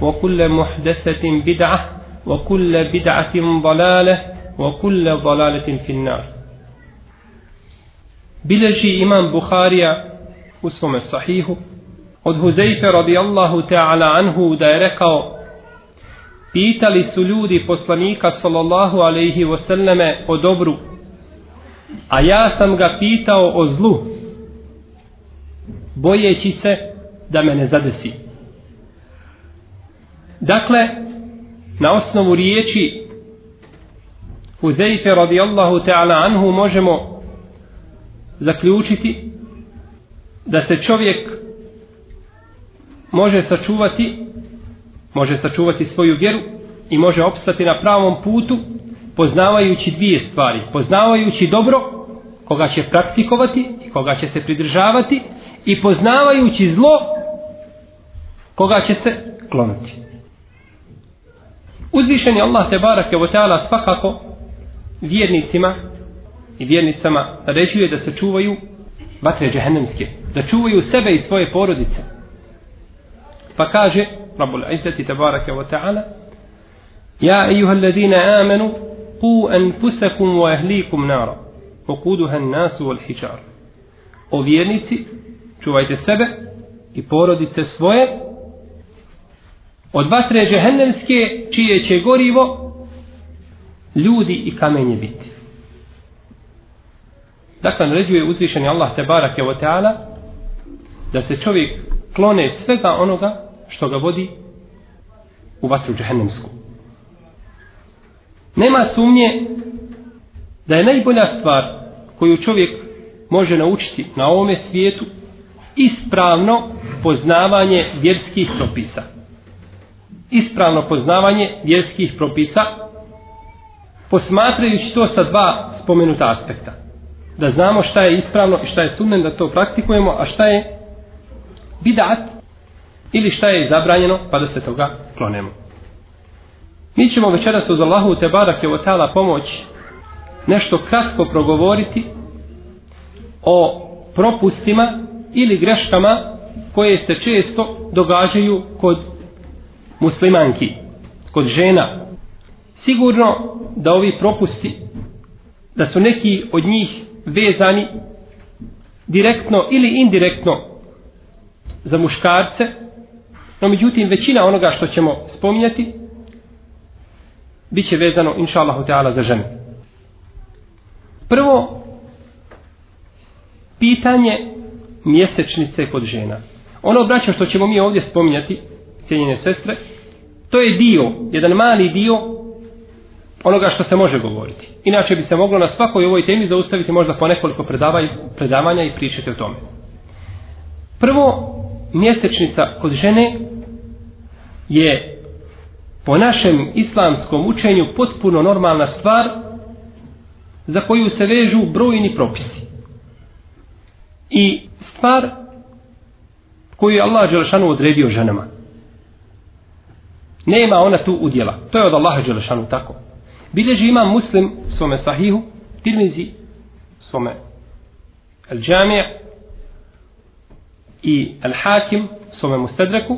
وكل محدثة بدعة وكل بدعة ضلالة وكل ضلالة في النار بلجي إمام بخاري اسمه الصحيح od Huzeife radijallahu ta'ala anhu da je rekao pitali su ljudi poslanika sallallahu alaihi wasallame o dobru a ja sam ga pitao o zlu bojeći se da me ne zadesi dakle na osnovu riječi Huzeife radijallahu ta'ala anhu možemo zaključiti da se čovjek može sačuvati može sačuvati svoju vjeru i može opstati na pravom putu poznavajući dvije stvari. Poznavajući dobro koga će praktikovati i koga će se pridržavati i poznavajući zlo koga će se kloniti. Uzvišen je Allah te barake o teala svakako vjernicima i vjernicama ređuje da se čuvaju vatre džehennemske da čuvaju sebe i svoje porodice. Pa kaže Rabbul Izzati tabaraka wa ta'ala Ja ejuha alladina amanu Ku anfusakum wa ahlikum nara Okuduha nasu wal hijar. O vjernici Čuvajte sebe I porodice svoje Od vatre džehennemske Čije će gorivo Ljudi i kamenje biti Dakle, naređuje uzvišeni Allah te barake o teala da se čovjek klone svega onoga što ga vodi u vatru džehennemsku. Nema sumnje da je najbolja stvar koju čovjek može naučiti na ovome svijetu ispravno poznavanje vjerskih propisa. Ispravno poznavanje vjerskih propisa posmatrajući to sa dva spomenuta aspekta. Da znamo šta je ispravno i šta je sunnen da to praktikujemo, a šta je bidat ili šta je zabranjeno pa da se toga klonemo. Mi ćemo večeras uz Allahu te barake o tala pomoć nešto kratko progovoriti o propustima ili greškama koje se često događaju kod muslimanki, kod žena. Sigurno da ovi propusti, da su neki od njih vezani direktno ili indirektno za muškarce, No međutim, većina onoga što ćemo spominjati bit će vezano, inša Allahu Teala, za žene. Prvo, pitanje mjesečnice kod žena. Ono braćo što ćemo mi ovdje spominjati, cijenjene sestre, to je dio, jedan mali dio onoga što se može govoriti. Inače bi se moglo na svakoj ovoj temi zaustaviti možda po nekoliko predavanja i pričati o tome. Prvo, mjesečnica kod žene je po našem islamskom učenju potpuno normalna stvar za koju se vežu brojni propisi. I stvar koju je Allah Đelšanu odredio ženama. Nema ona tu udjela. To je od Allaha Đelešanu tako. Bilježi imam muslim svome sahihu, tirmizi svome al džamija i al hakim svome mustadreku,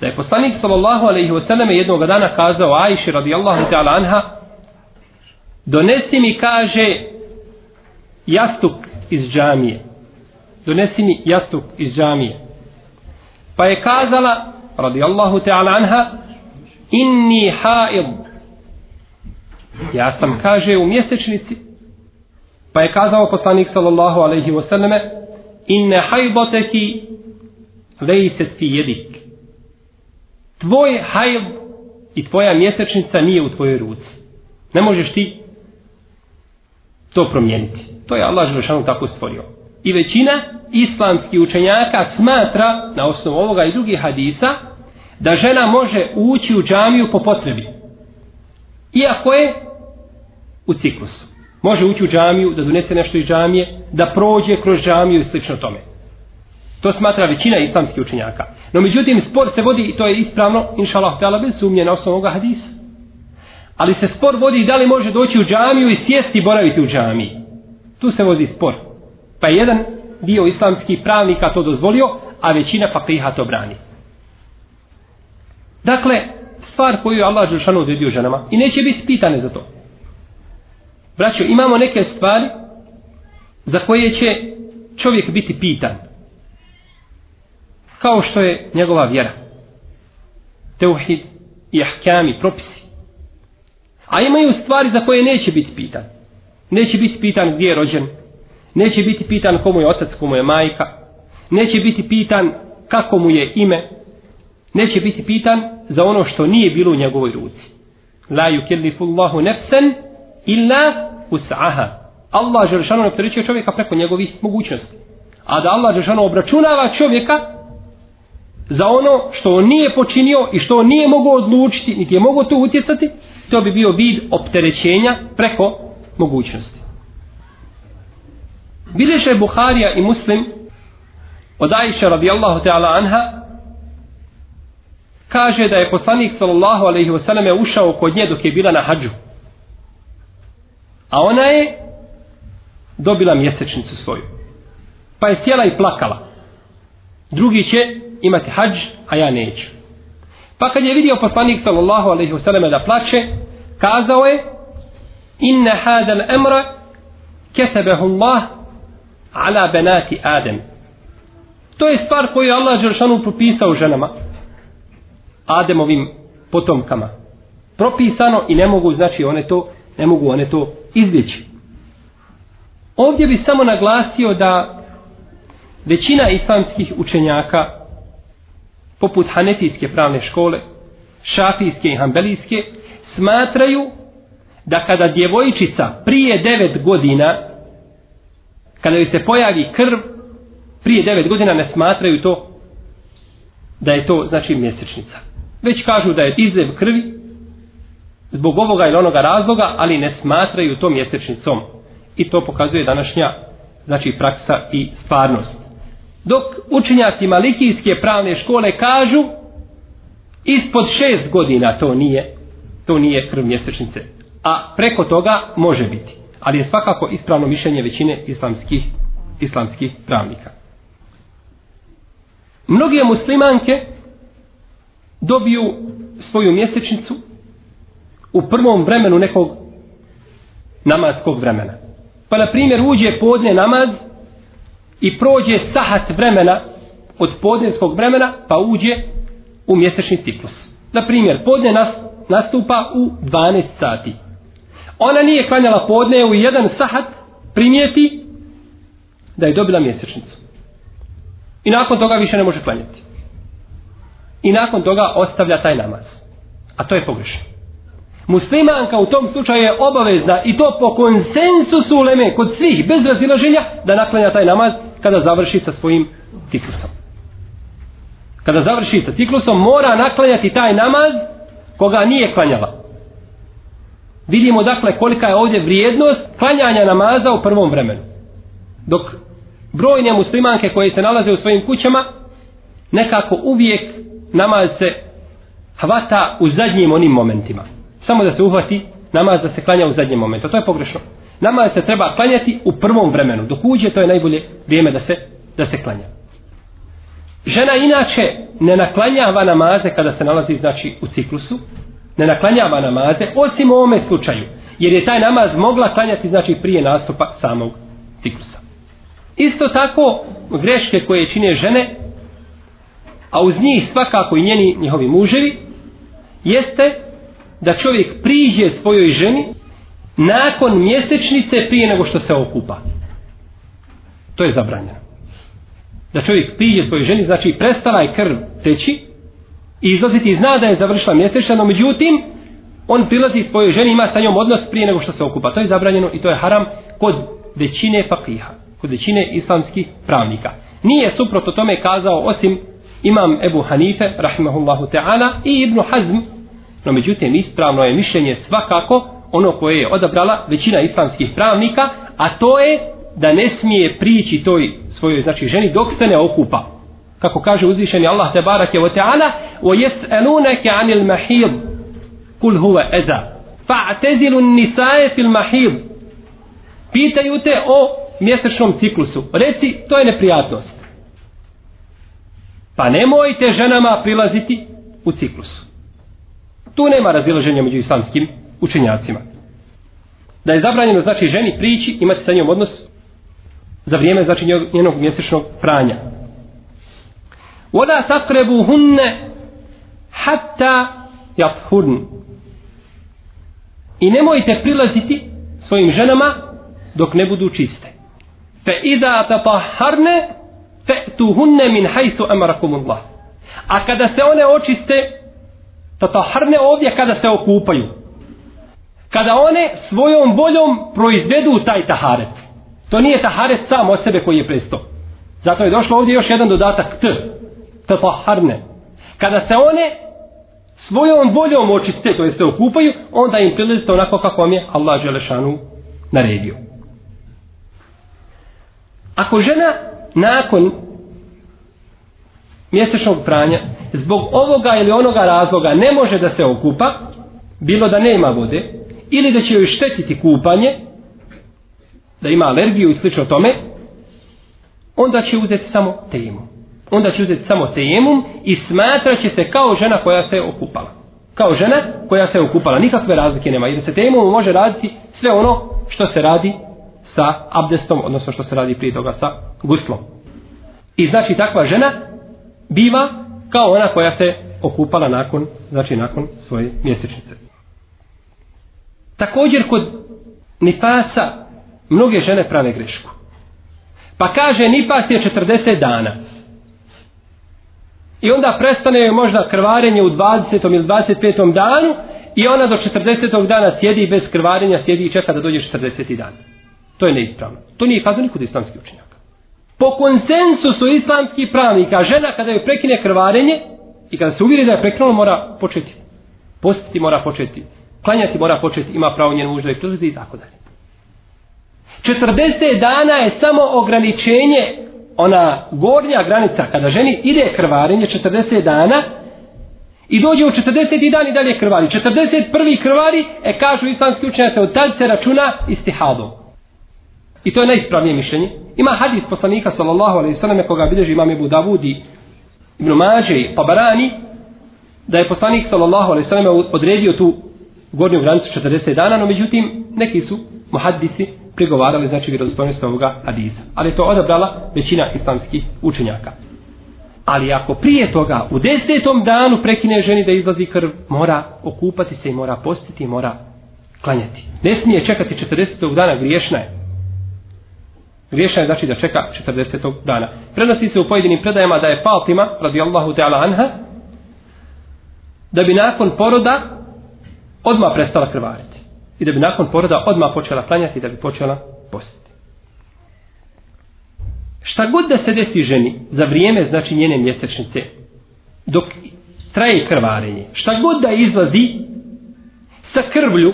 da je poslanik sallallahu alaihi wasallam jednog dana kazao Ajši radijallahu ta'ala anha donesi mi kaže jastuk iz džamije donesi mi jastuk iz džamije pa je kazala radijallahu ta'ala anha inni haid ja sam kaže u mjesečnici pa je kazao poslanik sallallahu alaihi wasallam inne hajdoteki lejset fi jedik tvoj hajl i tvoja mjesečnica nije u tvojoj ruci. Ne možeš ti to promijeniti. To je Allah Želešanu tako stvorio. I većina islamskih učenjaka smatra, na osnovu ovoga i drugih hadisa, da žena može ući u džamiju po potrebi. Iako je u ciklusu. Može ući u džamiju, da donese nešto iz džamije, da prođe kroz džamiju i slično tome. To smatra većina islamskih učenjaka. No međutim, spor se vodi, i to je ispravno, inša Allah, tala, bez sumnje na osnovu ovoga hadisa. Ali se spor vodi da li može doći u džamiju i sjesti i boraviti u džamiji. Tu se vodi spor. Pa jedan dio islamskih pravnika to dozvolio, a većina fakriha to brani. Dakle, stvar koju je Allah Đelšanu odredio ženama i neće biti pitane za to. Braćo, imamo neke stvari za koje će čovjek biti pitan kao što je njegova vjera. Teuhid i ahkami, propisi. A imaju stvari za koje neće biti pitan. Neće biti pitan gdje je rođen. Neće biti pitan komu je otac, komu je majka. Neće biti pitan kako mu je ime. Neće biti pitan za ono što nije bilo u njegovoj ruci. La yukellifu Allahu nefsen illa us'aha. Allah Želešanu ne opterećuje čovjeka preko njegovih mogućnosti. A da Allah Želešanu obračunava čovjeka za ono što on nije počinio i što on nije mogao odlučiti, niti je mogao to utjecati, to bi bio vid opterećenja preko mogućnosti. Bileže Buharija i Muslim od Aisha radijallahu ta'ala anha kaže da je poslanik sallallahu alaihi wasallam ušao kod nje dok je bila na hađu. A ona je dobila mjesečnicu svoju. Pa je sjela i plakala. Drugi će imati hađ, a ja neću. Pa kad je vidio poslanik sallallahu alaihi wasallam da plače, kazao je inna hada l'amra ketebehu Allah ala benati Adem. To je stvar koju je Allah Đeršanu propisao ženama. Ademovim potomkama. Propisano i ne mogu, znači one to, ne mogu one to izbjeći. Ovdje bi samo naglasio da većina islamskih učenjaka poput hanefijske pravne škole, šafijske i hambelijske, smatraju da kada djevojčica prije devet godina, kada joj se pojavi krv, prije devet godina ne smatraju to da je to znači mjesečnica. Već kažu da je izlev krvi zbog ovoga ili onoga razloga, ali ne smatraju to mjesečnicom. I to pokazuje današnja znači praksa i stvarnost. Dok učenjaci malikijske pravne škole kažu ispod šest godina to nije to nije krv mjesečnice. A preko toga može biti. Ali je svakako ispravno mišljenje većine islamskih, islamskih pravnika. Mnoge muslimanke dobiju svoju mjesečnicu u prvom vremenu nekog namaskog vremena. Pa na primjer uđe podne namaz i prođe sahat vremena od podnevskog vremena pa uđe u mjesečni ciklus. Na primjer, podne nas, nastupa u 12 sati. Ona nije klanjala podne u jedan sahat primijeti da je dobila mjesečnicu. I nakon toga više ne može klanjati. I nakon toga ostavlja taj namaz. A to je pogrešno. Muslimanka u tom slučaju je obavezna i to po konsensusu uleme kod svih bez razilaženja da naklanja taj namaz kada završi sa svojim ciklusom. Kada završi sa ciklusom mora naklanjati taj namaz koga nije klanjala. Vidimo dakle kolika je ovdje vrijednost klanjanja namaza u prvom vremenu. Dok brojne muslimanke koje se nalaze u svojim kućama nekako uvijek namaz se hvata u zadnjim onim momentima. Samo da se uhvati namaz da se klanja u zadnjem momentu. To je pogrešno. Namaz se treba klanjati u prvom vremenu. Dok uđe, to je najbolje vrijeme da se, da se klanja. Žena inače ne naklanjava namaze kada se nalazi znači u ciklusu. Ne naklanjava namaze, osim u ovome slučaju. Jer je taj namaz mogla klanjati znači prije nastupa samog ciklusa. Isto tako greške koje čine žene, a uz njih svakako i njeni njihovi muževi, jeste da čovjek priđe svojoj ženi nakon mjesečnice prije nego što se okupa. To je zabranjeno. Da čovjek priđe svojoj ženi, znači prestala je krv teći i izlaziti i zna da je završila mjesečna, no međutim, on prilazi svojoj ženi ima sa njom odnos prije nego što se okupa. To je zabranjeno i to je haram kod većine fakiha, kod većine islamskih pravnika. Nije suprotno tome kazao osim imam Ebu Hanife, rahimahullahu ta'ala, i Ibnu Hazm, no međutim ispravno je mišljenje svakako ono koje je odabrala većina islamskih pravnika, a to je da ne smije prići toj svojoj znači ženi dok se ne okupa. Kako kaže uzvišeni Allah te barake wa ta'ala, wa yas'alunaka 'anil mahid. Kul huwa adha. Fa'tazilu an-nisaa fil mahid. Pitaju te o mjesečnom ciklusu. Reci, to je neprijatnost. Pa nemojte ženama prilaziti u ciklus. Tu nema razilaženja među islamskim učenjacima. Da je zabranjeno znači ženi prići, imati sa njom odnos za vrijeme znači njenog mjesečnog pranja. Voda takrebu hunne hatta jathurn. I nemojte prilaziti svojim ženama dok ne budu čiste. Fe ida tataharne fe'tuhunne min hajsu amarakumullah. A kada se one očiste, tataharne ovdje kada se okupaju kada one svojom voljom proizvedu taj taharet. To nije taharet sam od sebe koji je presto. Zato je došlo ovdje još jedan dodatak t. Tataharne. Kada se one svojom voljom očiste, to je se okupaju, onda im prilazite onako kako vam je Allah Želešanu naredio. Ako žena nakon mjesečnog pranja zbog ovoga ili onoga razloga ne može da se okupa, bilo da nema vode, ili da će joj štetiti kupanje, da ima alergiju i slično tome, onda će uzeti samo tejemum. Onda će uzeti samo tejemum i smatraće se kao žena koja se okupala. Kao žena koja se okupala. Nikakve razlike nema. Jer se tejemum može raditi sve ono što se radi sa abdestom, odnosno što se radi prije toga sa guslom. I znači takva žena biva kao ona koja se okupala nakon, znači nakon svoje mjesečnice. Također kod nifasa mnoge žene prave grešku. Pa kaže nifas je 40 dana. I onda prestane možda krvarenje u 20. ili 25. danu i ona do 40. dana sjedi bez krvarenja, sjedi i čeka da dođe 40. dan. To je neispravno. To nije kazao nikud islamski učenjak. Po konsensusu islamskih pravnika, žena kada joj prekine krvarenje i kada se uvjeri da je prekinulo, mora početi. Postiti mora početi klanjati mora početi, ima pravo njen muž da je prilazi i tako dalje. 40 dana je samo ograničenje, ona gornja granica, kada ženi ide krvarenje 40 dana, i dođe u 40. dan i dalje krvari. 41. krvari, e kažu islamski učenjaci, od tad se računa istihadom. I to je najispravnije mišljenje. Ima hadis poslanika sallallahu alejhi ve selleme koga bilježi imam Abu Davud i Ibn Mađe i Tabarani da je poslanik sallallahu alejhi ve selleme odredio tu gornju granicu 40 dana, no međutim neki su muhaddisi prigovarali znači vjerodostojnost ovoga hadisa. Ali to odabrala većina islamskih učenjaka. Ali ako prije toga u desetom danu prekine ženi da izlazi krv, mora okupati se i mora postiti i mora klanjati. Ne smije čekati 40. dana, griješna je. Griješna je znači da čeka 40. dana. Prenosi se u pojedinim predajama da je Fatima, radijallahu ta'ala anha, da bi nakon poroda odmah prestala krvariti. I da bi nakon poroda odmah počela klanjati i da bi počela postiti. Šta god da se desi ženi za vrijeme znači njene mjesečnice, dok traje krvarenje, šta god da izlazi sa krvlju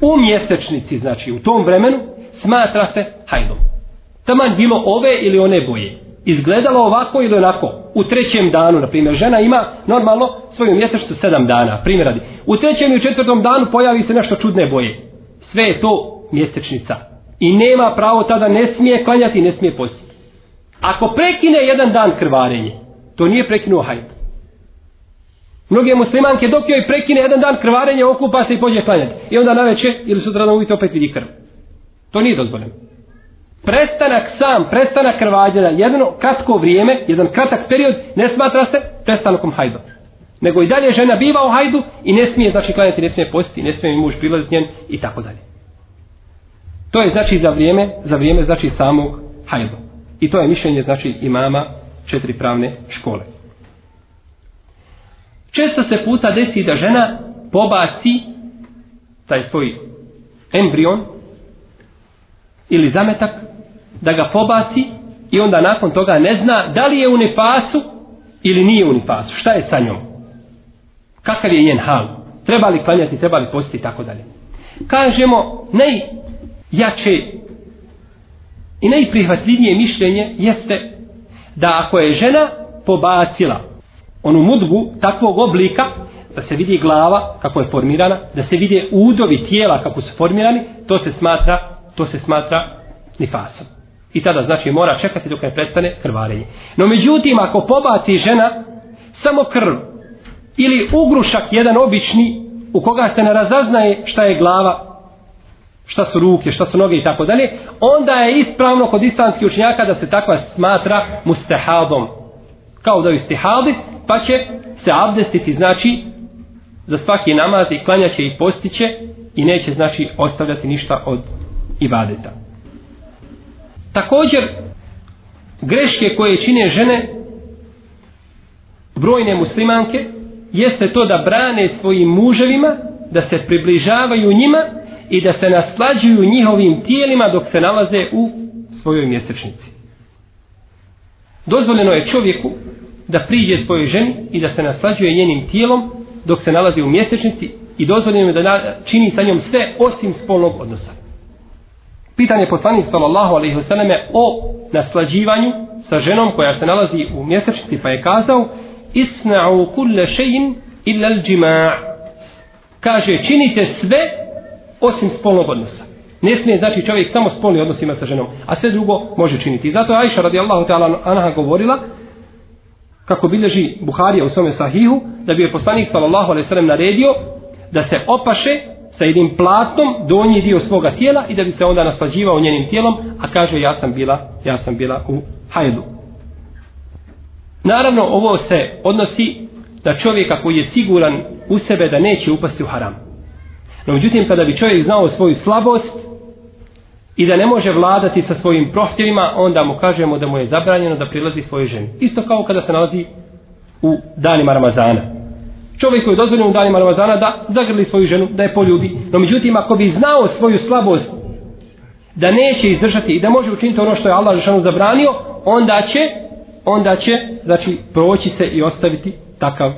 u mjesečnici, znači u tom vremenu, smatra se hajdom. Taman bilo ove ili one boje. Izgledalo ovako ili onako. u trećem danu, na primjer, žena ima normalno svoju mjesečnicu sedam dana, primjer radi. U trećem i u četvrtom danu pojavi se nešto čudne boje. Sve je to mjesečnica. I nema pravo tada, ne smije klanjati, ne smije postiti. Ako prekine jedan dan krvarenje, to nije prekinuo hajdu. Mnoge muslimanke dok joj prekine jedan dan krvarenje, okupa se i pođe klanjati. I onda na večer ili sutra na uvite opet vidi krv. To nije dozvoljeno. Prestanak sam, prestanak krvađenja, jedno kratko vrijeme, jedan kratak period, ne smatra se prestanakom hajda. Nego i dalje žena biva u hajdu i ne smije znači klanjati, ne smije postiti, ne smije mi muž prilaziti njen i tako dalje. To je znači za vrijeme, za vrijeme znači samog hajda. I to je mišljenje znači imama četiri pravne škole. Često se puta desi da žena pobaci taj svoj embrion ili zametak, da ga pobaci i onda nakon toga ne zna da li je u nifasu ili nije u nifasu. Šta je sa njom? Kakav je njen hal? Treba li klanjati, treba li postiti i tako dalje. Kažemo, najjače i najprihvatljivije mišljenje jeste da ako je žena pobacila onu mudgu takvog oblika, da se vidi glava kako je formirana, da se vide udovi tijela kako su formirani, to se smatra, to se smatra nifasom. I tada znači mora čekati dok ne prestane krvarenje. No međutim, ako pobaci žena samo krv ili ugrušak jedan obični u koga se ne razaznaje šta je glava, šta su ruke, šta su noge i tako dalje, onda je ispravno kod islamskih učenjaka da se takva smatra mustahadom. Kao da je istihadi, pa će se abdestiti, znači, za svaki namaz i klanjaće i postiće i neće, znači, ostavljati ništa od ibadeta. Također, greške koje čine žene, brojne muslimanke, jeste to da brane svojim muževima, da se približavaju njima i da se naslađuju njihovim tijelima dok se nalaze u svojoj mjesečnici. Dozvoljeno je čovjeku da priđe svojoj ženi i da se naslađuje njenim tijelom dok se nalazi u mjesečnici i dozvoljeno je da čini sa njom sve osim spolnog odnosa. Pitanje poslanik sallallahu alaihi wasallam o naslađivanju sa ženom koja se nalazi u mjesečnici pa je kazao isna'u kulle šein illa l'đima' kaže činite sve osim spolnog odnosa. Ne smije znači čovjek samo spolni odnos ima sa ženom, a sve drugo može činiti. I zato je Aisha radijallahu ta'ala anha govorila kako bilježi Buharija u svome sahihu, da bi je poslanik sallallahu alaihi sallam naredio da se opaše sa jednim platnom donji dio svoga tijela i da bi se onda naslađivao njenim tijelom, a kaže ja sam bila, ja sam bila u hajdu. Naravno, ovo se odnosi na čovjeka koji je siguran u sebe da neće upasti u haram. No, međutim, kada bi čovjek znao svoju slabost i da ne može vladati sa svojim prohtjevima, onda mu kažemo da mu je zabranjeno da prilazi svoje ženi. Isto kao kada se nalazi u danima Ramazana. Čovjeku je dozvoljeno u danima Ramazana da zagrli svoju ženu, da je poljubi. No međutim, ako bi znao svoju slabost da neće izdržati i da može učiniti ono što je Allah Žešanu zabranio, onda će, onda će, znači, proći se i ostaviti takav,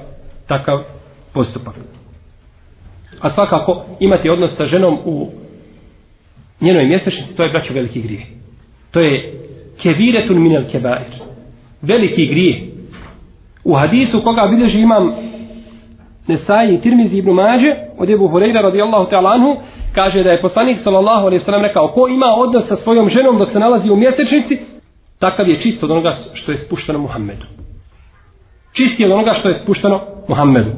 takav postupak. A svakako, imati odnos sa ženom u njenoj mjesečnici, to je braćo veliki grije. To je keviretun minel kebair. Veliki grije. U hadisu koga bilježi imam Nesaji, Tirmizi ibn Mađe od Ebu Hureyra radijallahu ta'ala anhu kaže da je poslanik sallallahu alaihi sallam rekao ko ima odnos sa svojom ženom dok se nalazi u mjesečnici takav je čist od onoga što je spušteno Muhammedu. Čist je od onoga što je spušteno Muhammedu.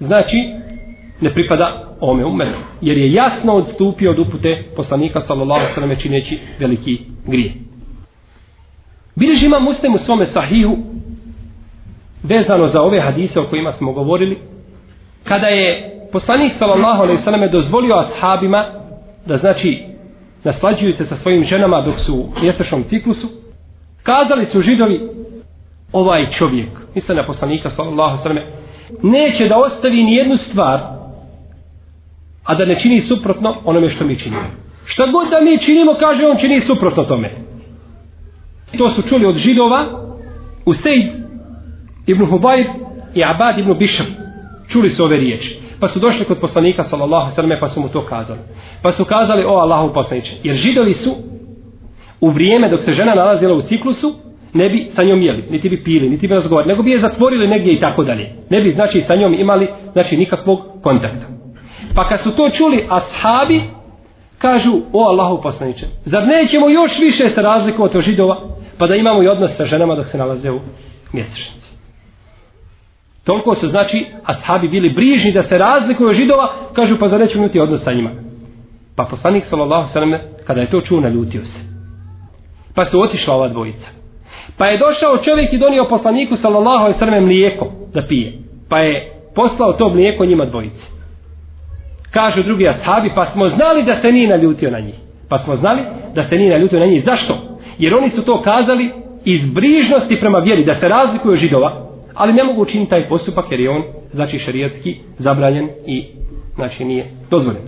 Znači, ne pripada ome umetu. Jer je jasno odstupio od upute poslanika sallallahu sallam čineći veliki grije. Bilež ima muslim u svome sahihu vezano za ove hadise o kojima smo govorili kada je poslanik sallallahu alejhi ve selleme dozvolio ashabima da znači naslađuju se sa svojim ženama dok su u mjesečnom ciklusu kazali su židovi ovaj čovjek misle na poslanika sallallahu alejhi ve selleme, neće da ostavi ni jednu stvar a da ne čini suprotno onome što mi činimo. Šta god da mi činimo, kaže on čini suprotno tome. To su čuli od židova u Sejd ibn Hubajb i Abad ibn Bišam Čuli su ove riječi. Pa su došli kod poslanika sallallahu sallam pa su mu to kazali. Pa su kazali o Allahu poslaniče. Jer židovi su u vrijeme dok se žena nalazila u ciklusu ne bi sa njom jeli, niti bi pili, niti bi razgovarali, nego bi je zatvorili negdje i tako dalje. Ne bi, znači, sa njom imali, znači, nikakvog kontakta. Pa kad su to čuli ashabi, kažu, o Allahu poslaniče, zar nećemo još više se razlikovati od židova, pa da imamo i odnos sa ženama dok se nalaze u mjesečnici. Toliko su, znači, ashabi bili brižni da se razlikuju od židova, kažu, pa za nećemo imati odnos sa njima. Pa poslanik, sallallahu sallam, kada je to čuo, naljutio se. Pa su otišla ova dvojica. Pa je došao čovjek i donio poslaniku, sallallahu sallam, mlijeko da pije. Pa je poslao to mlijeko njima dvojici. kažu drugi ashabi, pa smo znali da se nije naljutio na njih. Pa smo znali da se nije naljutio na njih. Zašto? Jer oni su to kazali iz brižnosti prema vjeri, da se razlikuju od židova, ali ne mogu učiniti taj postupak jer je on, znači, šarijatski zabranjen i, znači, nije dozvoljen.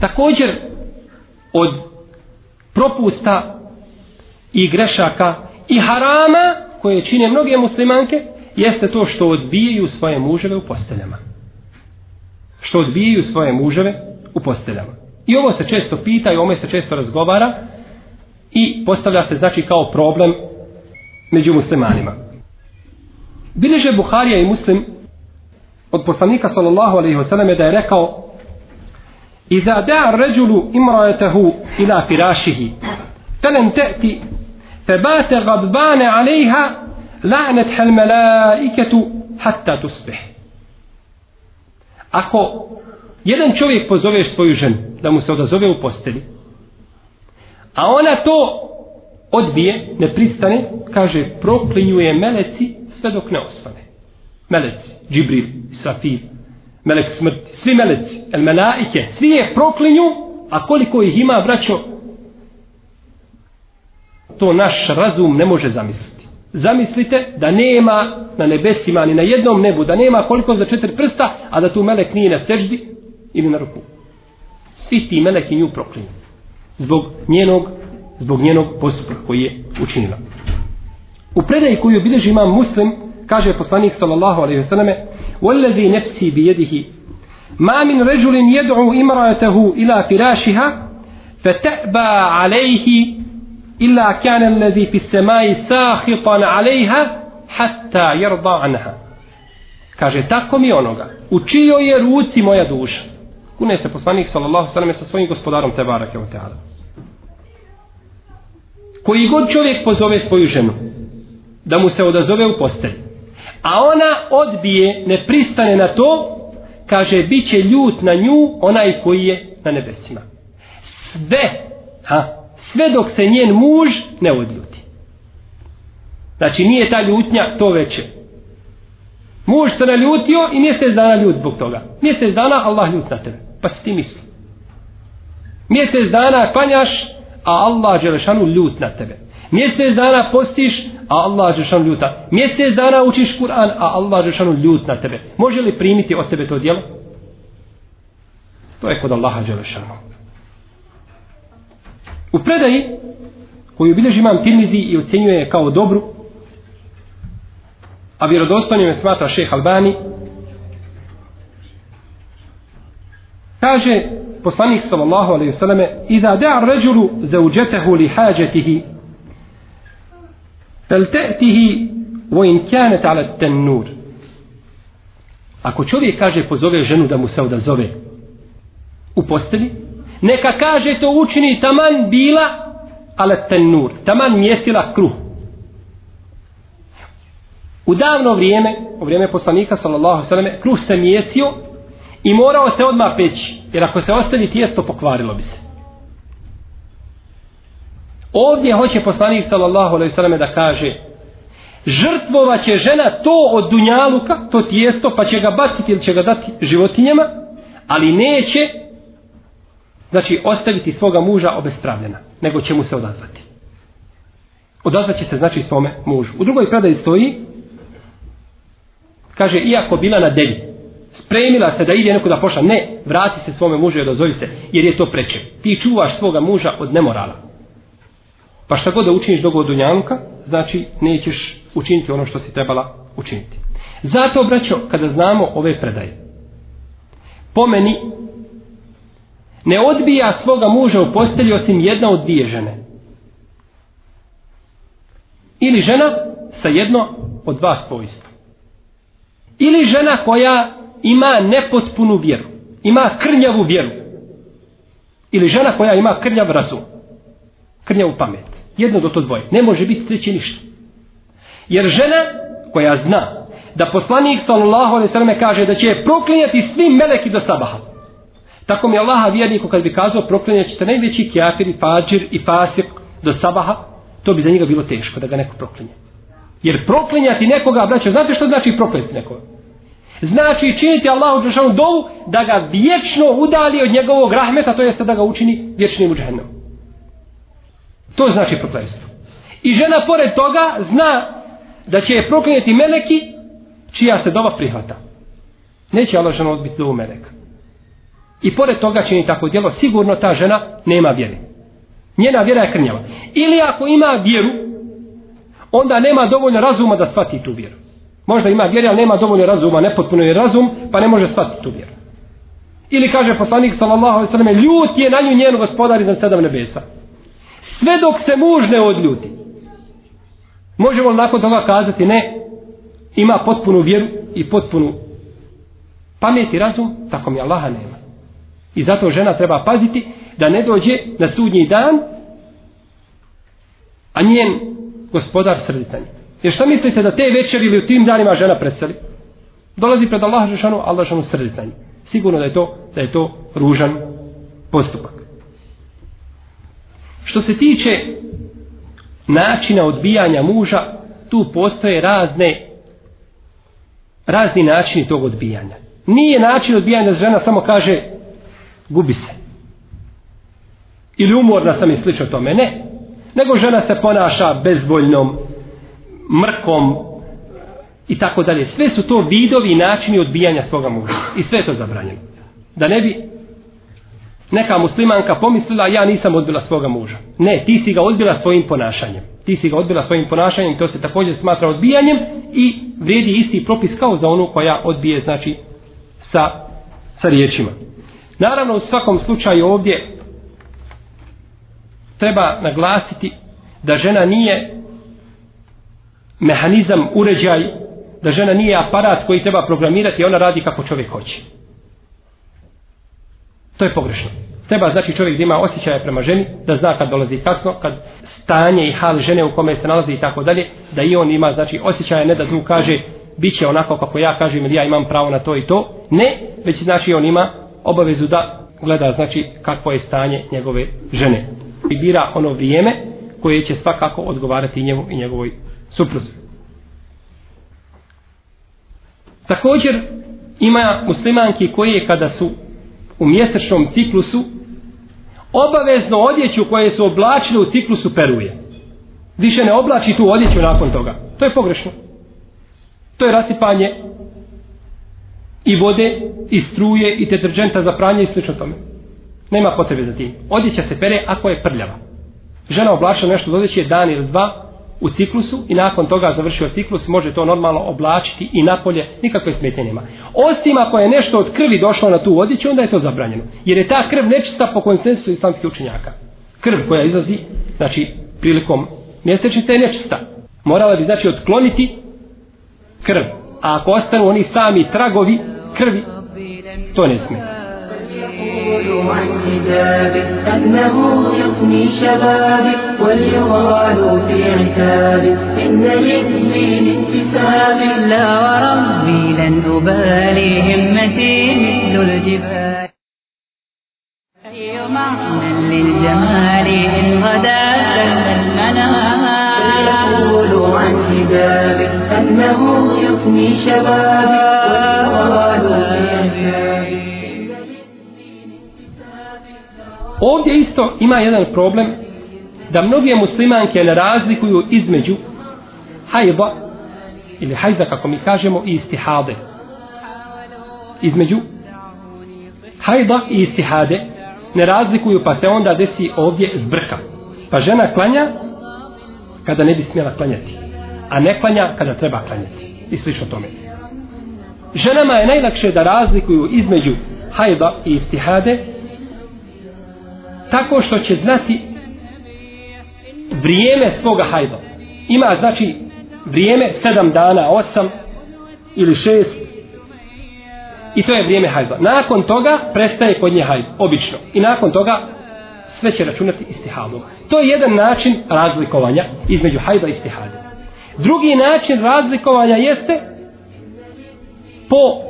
Također, od propusta i grešaka i harama koje čine mnoge muslimanke, jeste to što odbijaju svoje muževe u posteljama što odbijaju svoje muževe u posteljama. I ovo se često pita i ovo se često razgovara i postavlja se znači kao problem među muslimanima. Bileže Buharija i muslim od poslanika sallallahu alaihi wasallam da je rekao Iza da'a ređulu imrajetehu ila firašihi felem te'ti febate gadbane alejha la'net hel melaiketu hatta tusbih ako jedan čovjek pozove svoju ženu da mu se odazove u posteli, a ona to odbije, ne pristane, kaže, proklinjuje meleci sve dok ne osvane. Meleci, Džibril, Safir, melek smrti, svi meleci, el melaike, svi je proklinju, a koliko ih ima, braćo, to naš razum ne može zamisliti. Zamislite da nema na nebesima ni na jednom nebu, da nema koliko za četiri prsta, a da tu melek nije na seždi ili na ruku. Svi ti meleki nju proklinju. Zbog njenog, zbog njenog postupka koji je učinila. U predaji koju bilježi imam muslim, kaže poslanik sallallahu alaihi wa sallame, وَالَّذِي نَفْسِي بِيَدِهِ مَا مِنْ رَجُلٍ يَدْعُ إِمْرَأَتَهُ إِلَى فِرَاشِهَا فَتَأْبَى عَلَيْهِ إلا كان الذي في السماء ساخطا عليها حتى يرضى عنها kaže tako mi onoga u čijoj je ruci moja duša kune se poslanik sallallahu sallam sa svojim gospodarom te barake o teala koji god čovjek pozove svoju ženu da mu se odazove u postelj a ona odbije ne pristane na to kaže bit će ljut na nju onaj koji je na nebesima sve ha, sve dok se njen muž ne odljuti. Znači nije ta ljutnja to veće. Muž se naljutio i mjesec dana ljut zbog toga. Mjesec dana Allah ljut na tebe. Pa si ti misli. Mjesec dana klanjaš, a Allah Đelešanu ljut na tebe. Mjesec dana postiš, a Allah Đelešanu ljuta. Mjesec dana učiš Kur'an, a Allah Đelešanu ljut na tebe. Može li primiti od tebe to djelo? To je kod Allaha Đelešanu. U predaji koju bilježi imam Tirmizi i ocjenjuje kao dobru, a vjerodostojnim je smatra šeh Albani, kaže poslanik sallallahu alejhi ve selleme Iza da'a ar-rajulu zawjatahu li hajatihi. Fel wa in kanat ala tennur ako čovjek kaže pozove ženu da mu se odazove u posteli neka kaže to učini taman bila ala tenur, taman mjestila kruh. U davno vrijeme, u vrijeme poslanika sallallahu sallam, kruh se mjesio i morao se odmah peći, jer ako se ostavi tijesto pokvarilo bi se. Ovdje hoće poslanik sallallahu sallam da kaže žrtvova će žena to od dunjaluka, to tijesto, pa će ga baciti ili će ga dati životinjama, ali neće znači ostaviti svoga muža obespravljena, nego će mu se odazvati. Odazvat će se znači svome mužu. U drugoj predaji stoji, kaže, iako bila na devi, spremila se da ide neko da pošla, ne, vrati se svome mužu i odazovi se, jer je to preče. Ti čuvaš svoga muža od nemorala. Pa šta god da učiniš do godunjanka, znači nećeš učiniti ono što si trebala učiniti. Zato, braćo, kada znamo ove predaje, pomeni ne odbija svoga muža u postelji osim jedna od dvije žene. Ili žena sa jedno od dva svojstva. Ili žena koja ima nepotpunu vjeru. Ima krnjavu vjeru. Ili žena koja ima krnjav razum. Krnjavu pamet. Jedno do to dvoje. Ne može biti treće ništa. Jer žena koja zna da poslanik sallallahu alejhi ve selleme kaže da će proklinjati svi meleki do sabaha. Tako mi Allaha vjerniku kad bi kazao proklinjat ćete najveći kjafir i fađir i fasik do sabaha, to bi za njega bilo teško da ga neko proklinje. Jer proklinjati nekoga, braćo, znate što znači proklinjati nekoga? Znači činiti Allahu Đelešanu dovu da ga vječno udali od njegovog rahmeta, to jeste da ga učini vječnim u džahnemu. To znači prokletstvo. I žena pored toga zna da će je proklinjeti meleki čija se dova prihvata. Neće Allah žena odbiti dovu meleka. I pored toga čini tako djelo, sigurno ta žena nema vjere. Njena vjera je krnjava. Ili ako ima vjeru, onda nema dovoljno razuma da shvati tu vjeru. Možda ima vjera, ali nema dovoljno razuma, nepotpuno je razum, pa ne može shvatiti tu vjeru. Ili kaže poslanik sallallahu alejhi ve selleme ljut je na nju njen gospodar iznad sedam nebesa. Sve dok se muž ne odljuti. Možemo li nakon toga kazati ne, ima potpunu vjeru i potpunu pamet i razum, tako mi Allaha nema. I zato žena treba paziti da ne dođe na sudnji dan, a njen gospodar srditanj. Jer što mislite da te večeri ili u tim danima žena preseli? Dolazi pred Allah Žešanu, Allah Žešanu srditanj. Sigurno da je to, da je to ružan postupak. Što se tiče načina odbijanja muža, tu postoje razne razni načini tog odbijanja. Nije način odbijanja da žena samo kaže gubi se. Ili umorna sam i slično tome. Ne. Nego žena se ponaša bezvoljnom, mrkom i tako dalje. Sve su to vidovi i načini odbijanja svoga muža. I sve je to zabranjeno. Da ne bi neka muslimanka pomislila ja nisam odbila svoga muža. Ne, ti si ga odbila svojim ponašanjem. Ti si ga odbila svojim ponašanjem, to se također smatra odbijanjem i vredi isti propis kao za onu koja odbije, znači, sa, sa riječima. Naravno, u svakom slučaju ovdje treba naglasiti da žena nije mehanizam, uređaj, da žena nije aparat koji treba programirati, ona radi kako čovjek hoće. To je pogrešno. Treba znači čovjek da ima osjećaje prema ženi, da zna kad dolazi kasno, kad stanje i hal žene u kome se nalazi i tako dalje, da i on ima znači osjećaje, ne da tu kaže bit će onako kako ja kažem ili ja imam pravo na to i to. Ne, već znači on ima obavezu da gleda znači kakvo je stanje njegove žene. I bira ono vrijeme koje će svakako odgovarati njemu i njegovoj supruzi. Također ima muslimanki koje kada su u mjesečnom ciklusu obavezno odjeću koje su oblačile u ciklusu peruje. Više ne oblači tu odjeću nakon toga. To je pogrešno. To je rasipanje i vode, i struje, i deterđenta za pranje i slično tome. Nema potrebe za tim. Odjeća se pere ako je prljava. Žena oblačila nešto od odjeće dan ili dva u ciklusu i nakon toga završio ciklus može to normalno oblačiti i napolje, nikakve smetnje nema. Osim ako je nešto od krvi došlo na tu odjeću, onda je to zabranjeno. Jer je ta krv nečista po konsensusu islamskih učenjaka. Krv koja izlazi, znači, prilikom mjesečnice je nečista. Morala bi, znači, otkloniti krv. A ako ostanu oni sami tragovi krvi, to ne smije. يقول عن حجابي أنه يفني شبابي وليغال في عتابي إن للدين انتسابي لا وربي لن أبالي همتي مثل الجبال. أي معنى للجمال إن غدا المنام يقول عن حجابي أنه يفني شبابي Ovdje isto ima jedan problem da mnoge muslimanke ne razlikuju između hajba ili hajza kako mi kažemo i istihade. Između hajba i istihade ne razlikuju pa se onda desi ovdje zbrka. Pa žena klanja kada ne bi smjela klanjati. A ne klanja kada treba klanjati. I slično tome. Ženama je najlakše da razlikuju između hajba i istihade tako što će znati vrijeme svoga hajda. ima znači vrijeme sedam dana, osam ili šest i to je vrijeme hajda. Nakon toga prestaje kod nje hajba, obično. I nakon toga sve će računati istihadom. To je jedan način razlikovanja između hajda i istihade. Drugi način razlikovanja jeste po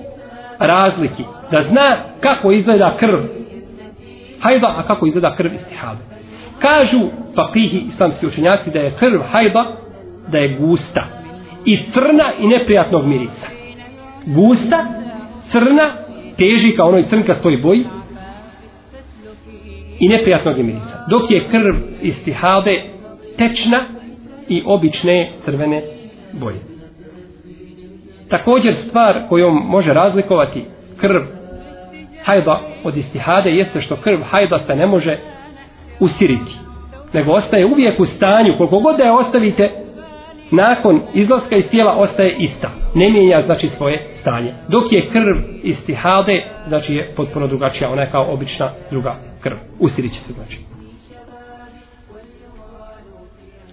razliki. Da zna kako izgleda krv hajba, a kako izgleda krv istihabe. Kažu fakihi islamski učenjaci da je krv hajba da je gusta i crna i neprijatnog mirisa. Gusta, crna, teži kao onoj crnkastoj boji i neprijatnog mirisa. Dok je krv istihabe tečna i obične crvene boje. Također stvar kojom može razlikovati krv hajda od istihade jeste što krv hajda se ne može ustiriti. Nego ostaje uvijek u stanju, koliko god da je ostavite, nakon izlaska iz tijela ostaje ista. Ne mijenja znači svoje stanje. Dok je krv istihade, znači je potpuno drugačija, ona je kao obična druga krv. Ustirit će se znači.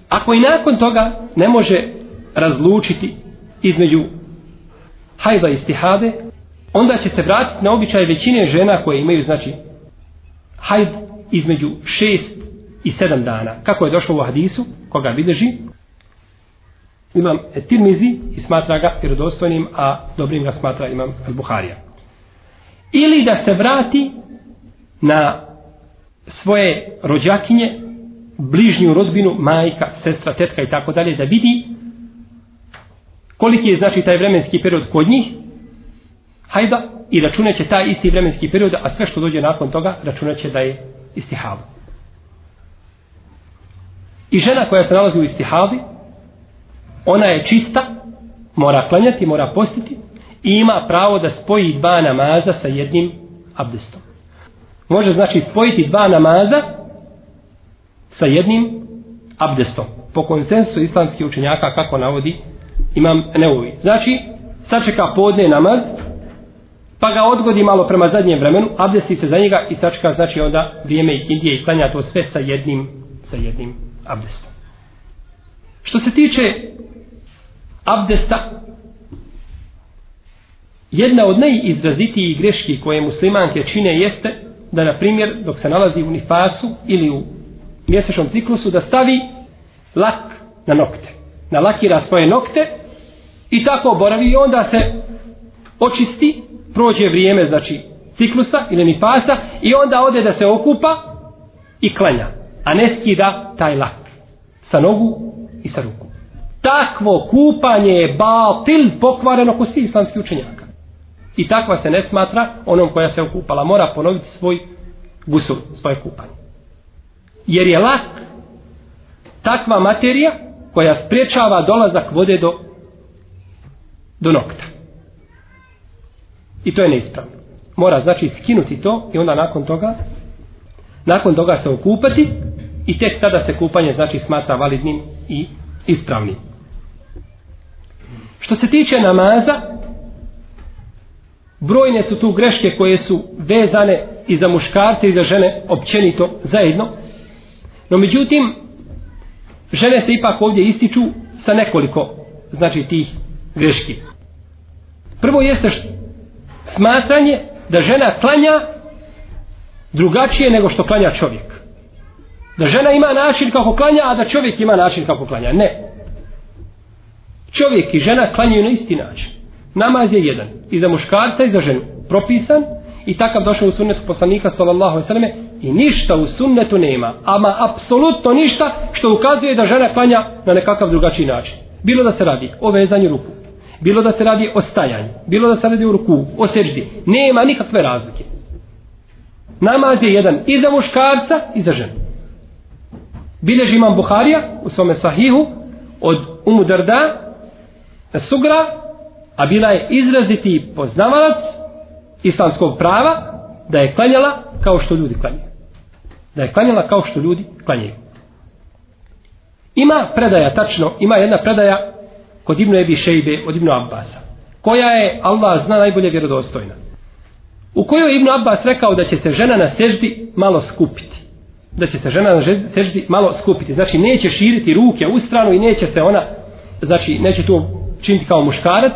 Ako i nakon toga ne može razlučiti između hajda i istihade, onda će se vratiti na običaj većine žena koje imaju, znači, hajd između šest i sedam dana. Kako je došlo u hadisu, koga bilježi, imam Tirmizi i smatra ga vjerodostojnim, a dobrim ga smatra imam Al-Buharija. Ili da se vrati na svoje rođakinje, bližnju rodbinu, majka, sestra, tetka i tako dalje, da vidi koliki je znači taj vremenski period kod njih, hajda i računaće taj isti vremenski period, a sve što dođe nakon toga računaće da je istihab. I žena koja se nalazi u istihabi, ona je čista, mora klanjati, mora postiti i ima pravo da spoji dva namaza sa jednim abdestom. Može znači spojiti dva namaza sa jednim abdestom. Po konsensu islamskih učenjaka kako navodi imam neuvi. Znači, sačeka podne namaz, pa ga odgodi malo prema zadnjem vremenu, abdesti se za njega i sačka znači onda vrijeme i Indije i klanja to sve sa jednim, sa jednim abdestom. Što se tiče abdesta, jedna od najizrazitijih greški koje muslimanke čine jeste da, na primjer, dok se nalazi u nifasu ili u mjesečnom ciklusu, da stavi lak na nokte. Nalakira svoje nokte i tako boravi i onda se očisti prođe vrijeme, znači, ciklusa ili nifasa i onda ode da se okupa i klanja, a ne skida taj lak sa nogu i sa ruku. Takvo kupanje je batil pokvareno ko svi islamski učenjaka. I takva se ne smatra onom koja se okupala. Mora ponoviti svoj gusul, svoje kupanje. Jer je lak takva materija koja spriječava dolazak vode do, do nokta. I to je neispravno. Mora znači skinuti to i onda nakon toga nakon toga se okupati i tek tada se kupanje znači smatra validnim i ispravnim. Što se tiče namaza, brojne su tu greške koje su vezane i za muškarce i za žene općenito zajedno. No međutim, žene se ipak ovdje ističu sa nekoliko znači tih greški. Prvo jeste što smatranje da žena klanja drugačije nego što klanja čovjek. Da žena ima način kako klanja, a da čovjek ima način kako klanja. Ne. Čovjek i žena klanjaju na isti način. Namaz je jedan. I za muškarca i za ženu. Propisan. I takav došao u sunnetu poslanika sallallahu alaihi selleme I ništa u sunnetu nema. Ama apsolutno ništa što ukazuje da žena klanja na nekakav drugačiji način. Bilo da se radi o vezanju ruku bilo da se radi o stajanju, bilo da se radi o ruku, o seždi, nema nikakve razlike. Namaz je jedan i za muškarca i za ženu. Bileži imam Buharija u svome sahihu od Umu Darda Sugra, a bila je izraziti poznavalac islamskog prava da je klanjala kao što ljudi klanjaju. Da je klanjala kao što ljudi klanjaju. Ima predaja, tačno, ima jedna predaja kod Ibnu Ebi Šejbe od Ibnu Abbasa, koja je, Allah zna, najbolje vjerodostojna. U kojoj Ibnu Abbas rekao da će se žena na seždi malo skupiti. da će se žena na seždi malo skupiti. Znači neće širiti ruke u stranu i neće se ona, znači neće to činiti kao muškarac,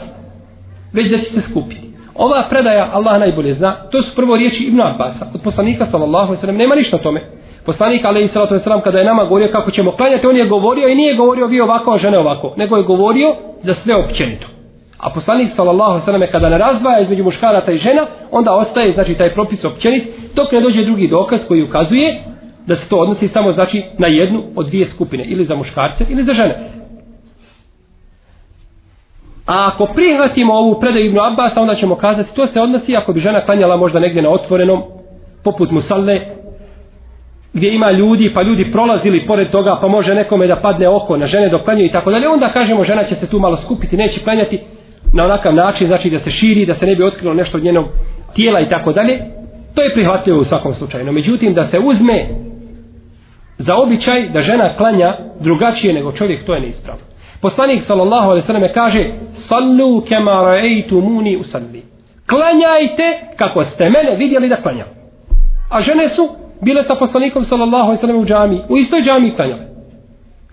već da će se skupiti. Ova predaja Allah najbolje zna, to su prvo riječi Ibn Abbasa, od poslanika sallallahu alaihi sallam, nema ništa o tome. Poslanik alaihi sallatu sallam kada je nama govorio kako ćemo klanjati, on je govorio i nije govorio vi ovako, a žene ovako, nego je govorio za sve općenito. A poslanik sallallahu alejhi ve selleme kada ne razdvaja između muškaraca i žena, onda ostaje znači taj propis općenit, dok ne dođe drugi dokaz koji ukazuje da se to odnosi samo znači na jednu od dvije skupine, ili za muškarce ili za žene. A ako prihvatimo ovu predaju Ibnu Abbas, onda ćemo kazati, to se odnosi ako bi žena klanjala možda negdje na otvorenom, poput Musalle, gdje ima ljudi, pa ljudi prolazili pored toga, pa može nekome da padne oko na žene dok klanjaju i tako dalje, onda kažemo žena će se tu malo skupiti, neće klanjati na onakav način, znači da se širi, da se ne bi otkrilo nešto od njenog tijela i tako dalje. To je prihvatljivo u svakom slučaju. No, međutim, da se uzme za običaj da žena klanja drugačije nego čovjek, to je neispravno. Poslanik sallallahu alejhi ve selleme kaže: "Sallu kama ra'aytumuni usalli." Klanjajte kako ste mene vidjeli da klanjam. A žene su bile sa poslanikom sallallahu alejhi ve sellem u džamii, u istoj džamii klanjale.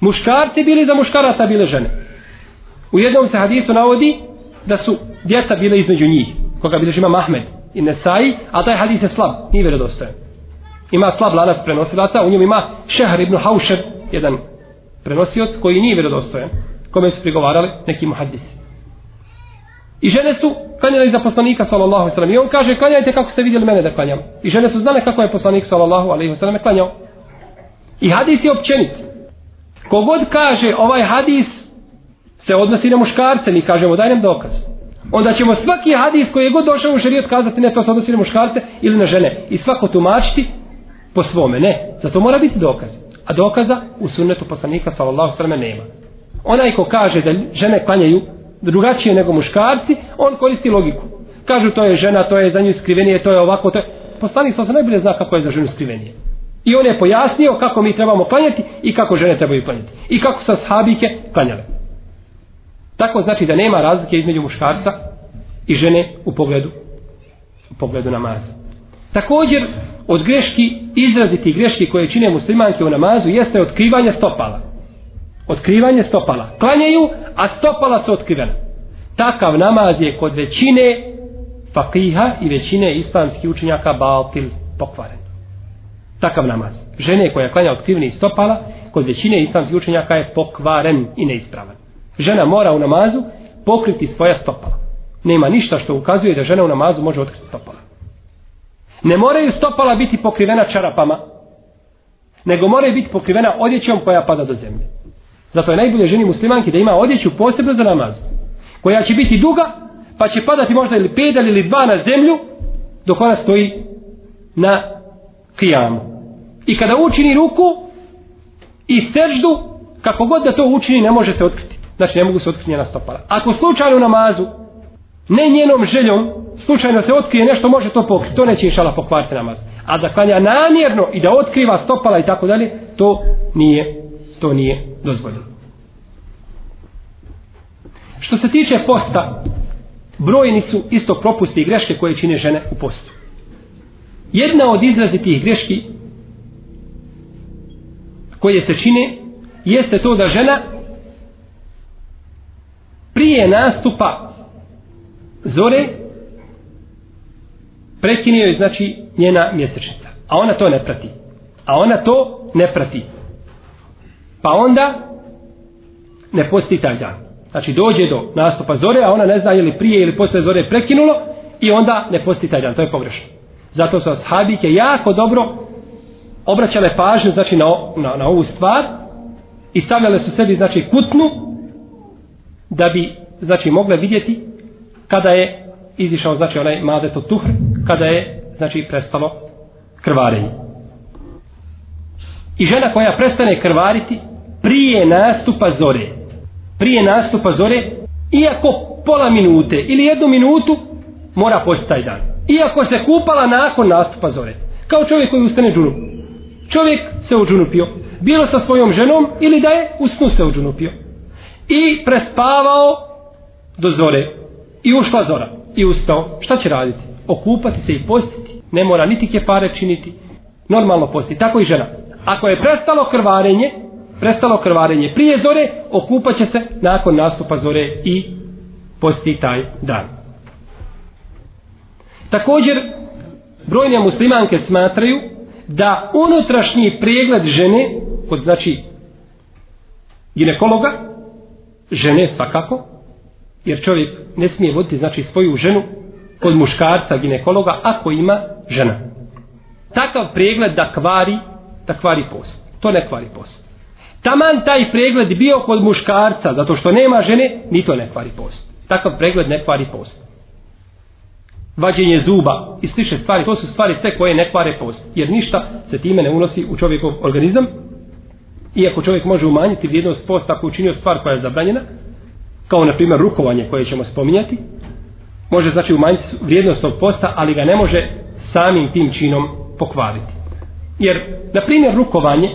Muškarci bili za muškaraca bile žene. U jednom se hadisu navodi da su djeca bile između njih, koga bilježi ima Ahmed i Nesai, a taj hadis je slab, nije vjerodostojan. Ima slab lanac prenosilaca, u njemu ima Šehar ibn Haušer, jedan prenosioc koji nije vjerodostojan kome su prigovarali neki muhadisi. I žene su klanjale za poslanika sallallahu alejhi ve sellem. I on kaže klanjajte kako ste vidjeli mene da klanjam. I žene su znale kako je poslanik sallallahu alejhi ve sellem klanjao. I hadis je općenit. Kogod kaže ovaj hadis se odnosi na muškarce, mi kažemo daj nam dokaz. Onda ćemo svaki hadis koji je god došao u šerijat kazati ne to se odnosi na muškarce ili na žene. I svako tumačiti po svome. Ne, zato mora biti dokaz. A dokaza u sunnetu poslanika sallallahu alejhi ve sellem nema. Onaj ko kaže da žene klanjaju drugačije nego muškarci, on koristi logiku. Kažu to je žena, to je za nju skrivenije, to je ovako, to je... Poslanik sam se najbolje zna kako je za ženu skrivenije. I on je pojasnio kako mi trebamo klanjati i kako žene trebaju klanjati. I kako sa sahabike klanjale. Tako znači da nema razlike između muškarca i žene u pogledu u pogledu namaza. Također, od greški, izraziti greški koje čine muslimanke u namazu, jeste otkrivanje stopala otkrivanje stopala. Klanjaju, a stopala su otkrivena. Takav namaz je kod većine fakiha i većine islamskih učenjaka baltil pokvaren. Takav namaz. Žene koja klanja otkriveni stopala, kod većine islamskih učenjaka je pokvaren i neispravan. Žena mora u namazu pokriti svoja stopala. Nema ništa što ukazuje da žena u namazu može otkriti stopala. Ne moraju stopala biti pokrivena čarapama, nego moraju biti pokrivena odjećom koja pada do zemlje. Zato je najbolje ženi muslimanki da ima odjeću posebno za namaz. Koja će biti duga, pa će padati možda ili pedal ili dva na zemlju, dok ona stoji na kijamu. I kada učini ruku i seždu, kako god da to učini, ne može se otkriti. Znači, ne mogu se otkriti njena stopala. Ako slučajno namazu, ne njenom željom, slučajno se otkrije nešto, može to pokriti. To neće išala pokvariti namaz. A da klanja namjerno i da otkriva stopala i tako dalje, to nije to nije dozvoljeno. Što se tiče posta, brojni su isto propusti i greške koje čine žene u postu. Jedna od izrazitih greški koje se čine jeste to da žena prije nastupa zore prekinio znači njena mjesečnica. A ona to ne prati. A ona to ne prati. Pa onda ne posti taj dan. Znači dođe do nastupa zore, a ona ne zna je li prije ili posle zore prekinulo i onda ne posti taj dan. To je pogrešno. Zato su ashabike jako dobro obraćale pažnju znači, na, na, na ovu stvar i stavljale su sebi znači, kutnu da bi znači, mogle vidjeti kada je izišao znači, onaj mazeto tuhr, kada je znači, prestalo krvarenje. I žena koja prestane krvariti, prije nastupa zore. Prije nastupa zore, iako pola minute ili jednu minutu, mora postati taj dan. Iako se kupala nakon nastupa zore. Kao čovjek koji ustane džunup. Čovjek se uđunupio. Bilo sa svojom ženom ili da je u snu se uđunupio. I prespavao do zore. I ušla zora. I ustao. Šta će raditi? Okupati se i postiti. Ne mora niti kepare činiti. Normalno postiti. Tako i žena Ako je prestalo krvarenje, prestalo krvarenje prije zore, okupat će se nakon nastupa zore i posti taj dan. Također, brojne muslimanke smatraju da unutrašnji pregled žene, kod znači ginekologa, žene svakako, jer čovjek ne smije voditi znači svoju ženu kod muškarca ginekologa ako ima žena. Takav pregled da kvari, da kvari post. To ne kvari post. Taman taj pregled bio kod muškarca, zato što nema žene, ni to ne kvari post. Takav pregled ne kvari post. Vađenje zuba i sliše stvari, to su stvari sve koje ne kvare post. Jer ništa se time ne unosi u čovjekov organizam. Iako čovjek može umanjiti vrijednost posta ako učinio stvar koja je zabranjena, kao na primjer rukovanje koje ćemo spominjati, može znači umanjiti vrijednost tog posta, ali ga ne može samim tim činom pokvariti. Jer, na primjer, rukovanje,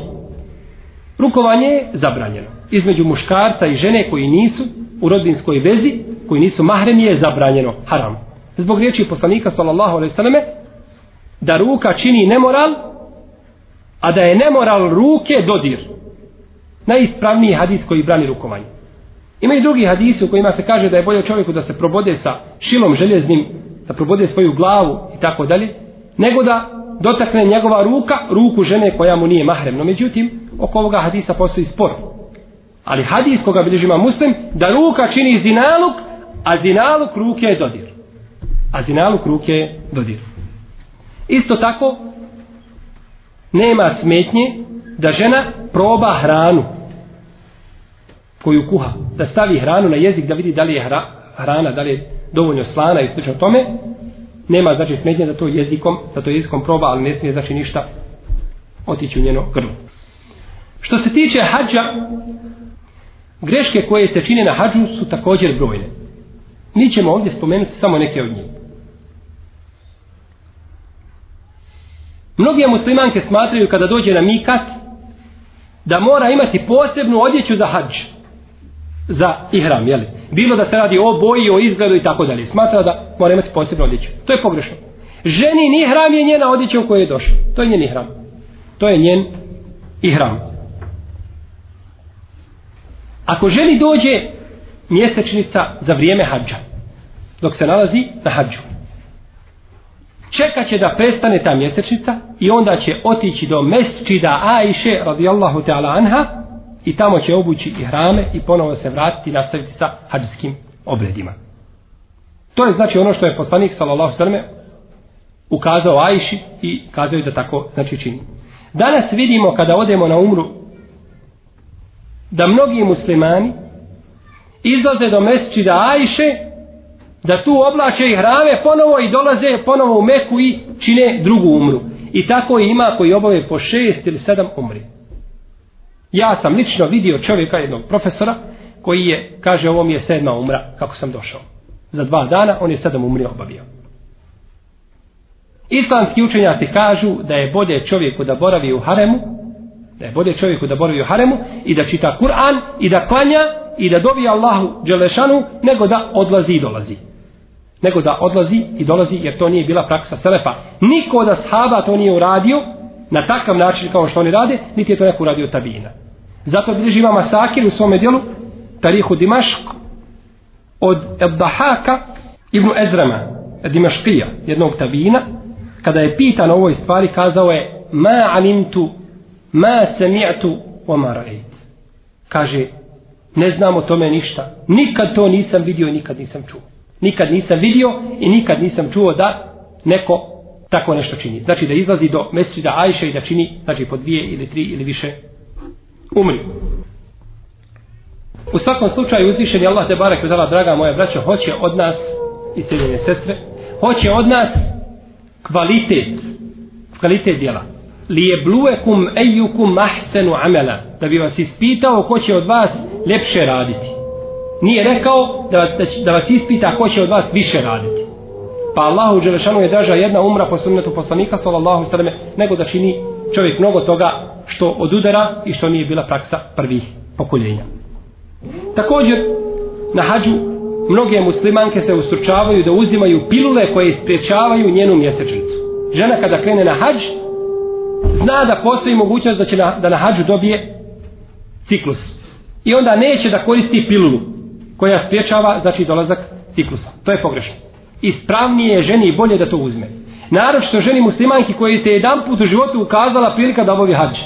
rukovanje je zabranjeno. Između muškarca i žene koji nisu u rodinskoj vezi, koji nisu mahremi, je zabranjeno, haram. Zbog riječi poslanika, sallallahu alejhi ve selleme da ruka čini nemoral, a da je nemoral ruke dodir. Najispravniji hadis koji brani rukovanje. Ima i drugi hadisi u kojima se kaže da je bolje čovjeku da se probode sa šilom željeznim, da probode svoju glavu i tako dalje, nego da dotakne njegova ruka, ruku žene koja mu nije mahrem. No međutim, oko ovoga hadisa postoji spor. Ali hadis koga bilježima muslim, da ruka čini zinaluk, a zinaluk ruke je dodir. A zinaluk ruke je dodir. Isto tako, nema smetnje da žena proba hranu koju kuha, da stavi hranu na jezik da vidi da li je hra, hrana, da li je dovoljno slana i slično tome, nema znači smetnje da to jezikom, da to jezikom proba, ali ne smije znači ništa otići u njeno grlo. Što se tiče hađa, greške koje se čine na hađu su također brojne. Mi ćemo ovdje spomenuti samo neke od njih. Mnogi muslimanke smatraju kada dođe na mikat da mora imati posebnu odjeću za hađ. za ihram, jeli? Bilo da se radi o boji, o izgledu i tako dalje. Smatra da mora imati posebnu odjeću. To je pogrešno. Ženi ni ihram je njena odjeća u kojoj je došla. To je njen ihram. To je njen ihram. Ako ženi dođe mjesečnica za vrijeme hađa, dok se nalazi na hađu, čekat će da prestane ta mjesečnica i onda će otići do mesčida Ajše radijallahu ta'ala anha i tamo će obući i hrame i ponovo se vratiti i nastaviti sa hađskim obredima. To je znači ono što je poslanik sallallahu sallam ukazao Ajši i kazao je da tako znači čini. Danas vidimo kada odemo na umru da mnogi muslimani izlaze do mesčida Ajše da tu oblače i hrave ponovo i dolaze ponovo u Meku i čine drugu umru. I tako ima koji obave po šest ili sedam umri. Ja sam lično vidio čovjeka, jednog profesora, koji je, kaže, ovo mi je sedma umra, kako sam došao. Za dva dana on je sedam umri obavio. Islamski učenjaci kažu da je bolje čovjeku da boravi u haremu, da je bolje čovjeku da boravi u haremu i da čita Kur'an i da klanja i da dovi Allahu Đelešanu nego da odlazi i dolazi. Nego da odlazi i dolazi jer to nije bila praksa Selefa. Niko od ashaba to nije uradio, na takav način kao što oni rade, niti je to neko uradio tabina. Zato bliži ima Masakir u svome dijelu, Tarihu Dimašk, od Ebdahaka Ibnu Ezrema Dimaškija, jednog tabina, kada je pitan o ovoj stvari, kazao je, ma alimtu, ma sami'tu, wa ma ra'it. Kaže, ne znam o tome ništa. Nikad to nisam vidio i nikad nisam čuo. Nikad nisam vidio i nikad nisam čuo da neko tako nešto čini. Znači da izlazi do mesečida Ajše i da čini znači po dvije ili tri ili više umri. U svakom slučaju uzvišen je Allah te barek vezala, draga moja braćo, hoće od nas i cijeljene sestre, hoće od nas kvalitet, kvalitet djela. Li je ejukum ahsenu amela, da bi vas ispitao ko će od vas lepše raditi. Nije rekao da vas, da vas ispita ko će od vas više raditi. Pa Allahu Đelešanu je draža jedna umra po sunnetu poslanika sallallahu sallam nego da čini čovjek mnogo toga što odudara i što nije bila praksa prvih pokoljenja. Također na hađu mnoge muslimanke se ustručavaju da uzimaju pilule koje sprečavaju njenu mjesečnicu. Žena kada krene na hađ zna da postoji mogućnost da će na, da na hađu dobije ciklus. I onda neće da koristi pilulu koja spriječava znači dolazak ciklusa. To je pogrešno. Ispravnije je ženi i bolje da to uzme. Naročito ženi muslimanki koji se jedan put u životu ukazala prilika da obavi hađ.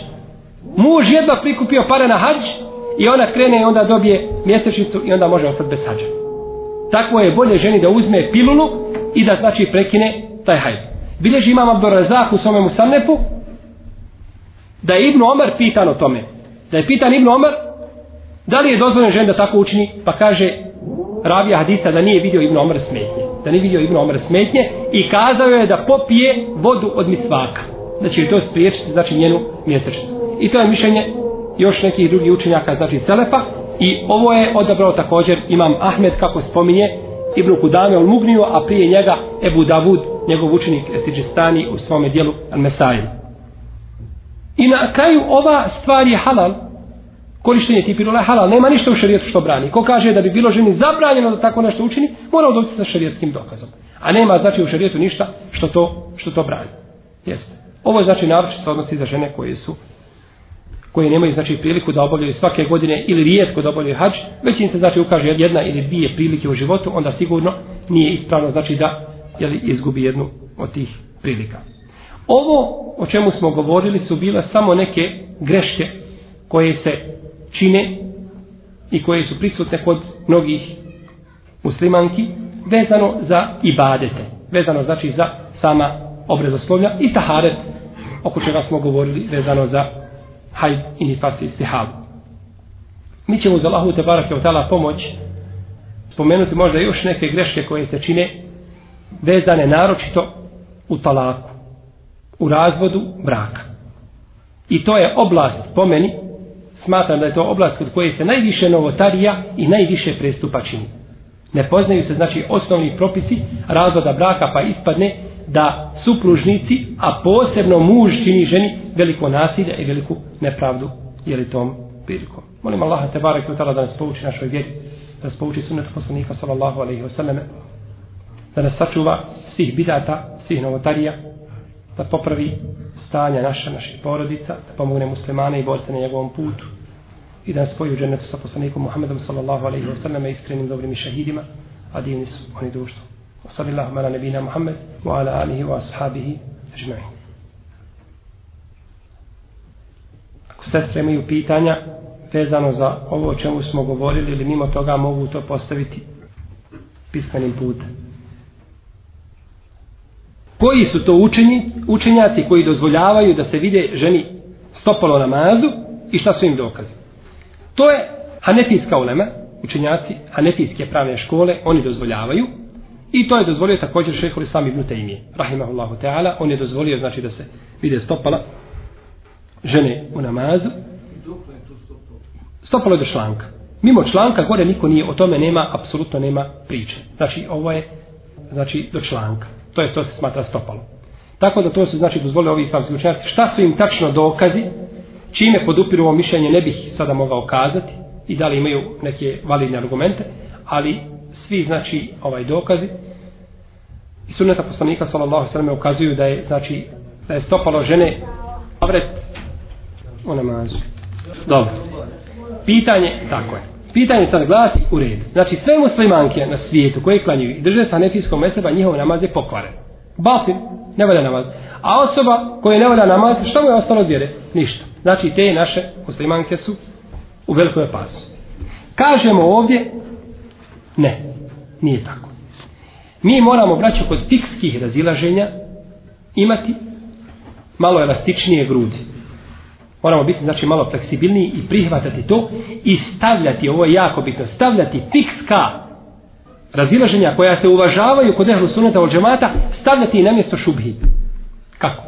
Muž jedva prikupio pare na hađ i ona krene i onda dobije mjesečnicu i onda može ostati bez hađa. Tako je bolje ženi da uzme pilulu i da znači prekine taj hajd. Bileži imam Abdurazak u svome musanepu da je Ibnu Omer pitan o tome. Da je pitan Ibnu Omer da li je dozvoljeno žen da tako učini pa kaže ravija hadisa da nije vidio Ibnu Omer smetnje. Da nije vidio Ibnu Omer smetnje i kazao je da popije vodu od misvaka. Da će to spriječiti znači njenu mjesečnicu. I to je mišljenje još nekih drugih učenjaka znači Selefa i ovo je odabrao također imam Ahmed kako spominje Ibn Kudame ul Mugniju, a prije njega Ebu Davud, njegov učenik Estiđistani u svome dijelu Al-Mesajim. I na kraju ova stvar je halal, korištenje ti pirula je halal, nema ništa u šarijetu što brani. Ko kaže da bi bilo ženi zabranjeno da tako nešto učini, mora odobiti sa šarijetskim dokazom. A nema znači u šarijetu ništa što to, što to brani. Jeste. Ovo je znači naročito odnosi za žene koje su koje nemaju znači priliku da obavljaju svake godine ili rijetko da obavljaju hađ, već im se znači ukaže jedna ili dvije prilike u životu, onda sigurno nije ispravno znači da jeli, izgubi jednu od tih prilika. Ovo o čemu smo govorili su bile samo neke greške koje se čine i koje su prisutne kod mnogih muslimanki vezano za ibadete, vezano znači za sama obrazoslovlja i taharet oko čega smo govorili vezano za hajd i nifas i istihab. Mi ćemo za Allahu te barake otala pomoć spomenuti možda još neke greške koje se čine vezane naročito u talaku, u razvodu braka. I to je oblast po meni, smatram da je to oblast kod koje se najviše novotarija i najviše prestupa čini. Ne poznaju se znači osnovni propisi razvoda braka pa ispadne da supružnici, a posebno muž čini ženi veliko nasilje i veliku nepravdu je li tom prilikom. Molim Allaha te barek i da nas pouči našoj vjeri, da nas pouči sunnet poslanika sallallahu alaihi wasallam, da nas sačuva svih bidata, svih novotarija, da popravi stanja naša, naših porodica, da pomogne muslimane i borce na njegovom putu i da nas spoji u džennetu sa poslanikom Muhammedom sallallahu alaihi wa sallam i iskrenim dobrim šahidima, a divni su oni društvo. Wa sallallahu ala nebina Muhammed wa ala alihi wa ashabihi ajma'in. Ako sestre imaju pitanja vezano za ovo o čemu smo govorili ili mimo toga mogu to postaviti pisanim putem. Koji su to učenji, učenjaci koji dozvoljavaju da se vide ženi stopalo namazu i šta su im dokazi? To je hanefijska ulema, učenjaci hanefijske pravne škole, oni dozvoljavaju, I to je dozvolio također šehol Islam ibn Taymije, rahimahullahu ta'ala, on je dozvolio znači da se vide stopala žene u namazu. Stopalo je do članka. Mimo članka gore niko nije, o tome nema, apsolutno nema priče. Znači ovo je znači do članka. To je to se smatra stopalo. Tako da to se znači dozvole ovi islamski učenjaci. Šta su im tačno dokazi, čime podupiru ovo mišljenje ne bih sada mogao kazati i da li imaju neke validne argumente, ali svi znači ovaj dokazi i sunneta poslanika sallallahu alejhi ve ukazuju da je znači da je stopalo žene avret u namazu. Dobro. Pitanje tako je. Pitanje sad glasi u red. Znači sve muslimanke na svijetu koje klanjuju i drže sa nefijskom meseba, njihov namaz je pokvaren. Batin, ne valja namaz. A osoba koja ne valja namaz, što mu je ostalo vjere? Ništa. Znači te naše muslimanke su u velikoj opasnosti. Kažemo ovdje, ne. Nije tako. Mi moramo, braćo, kod fikskih razilaženja imati malo elastičnije grudi. Moramo biti, znači, malo fleksibilniji i prihvatati to i stavljati, ovo je jako bitno, stavljati fikska razilaženja koja se uvažavaju kod ehlu suneta od džemata, stavljati i na mjesto šubhi. Kako?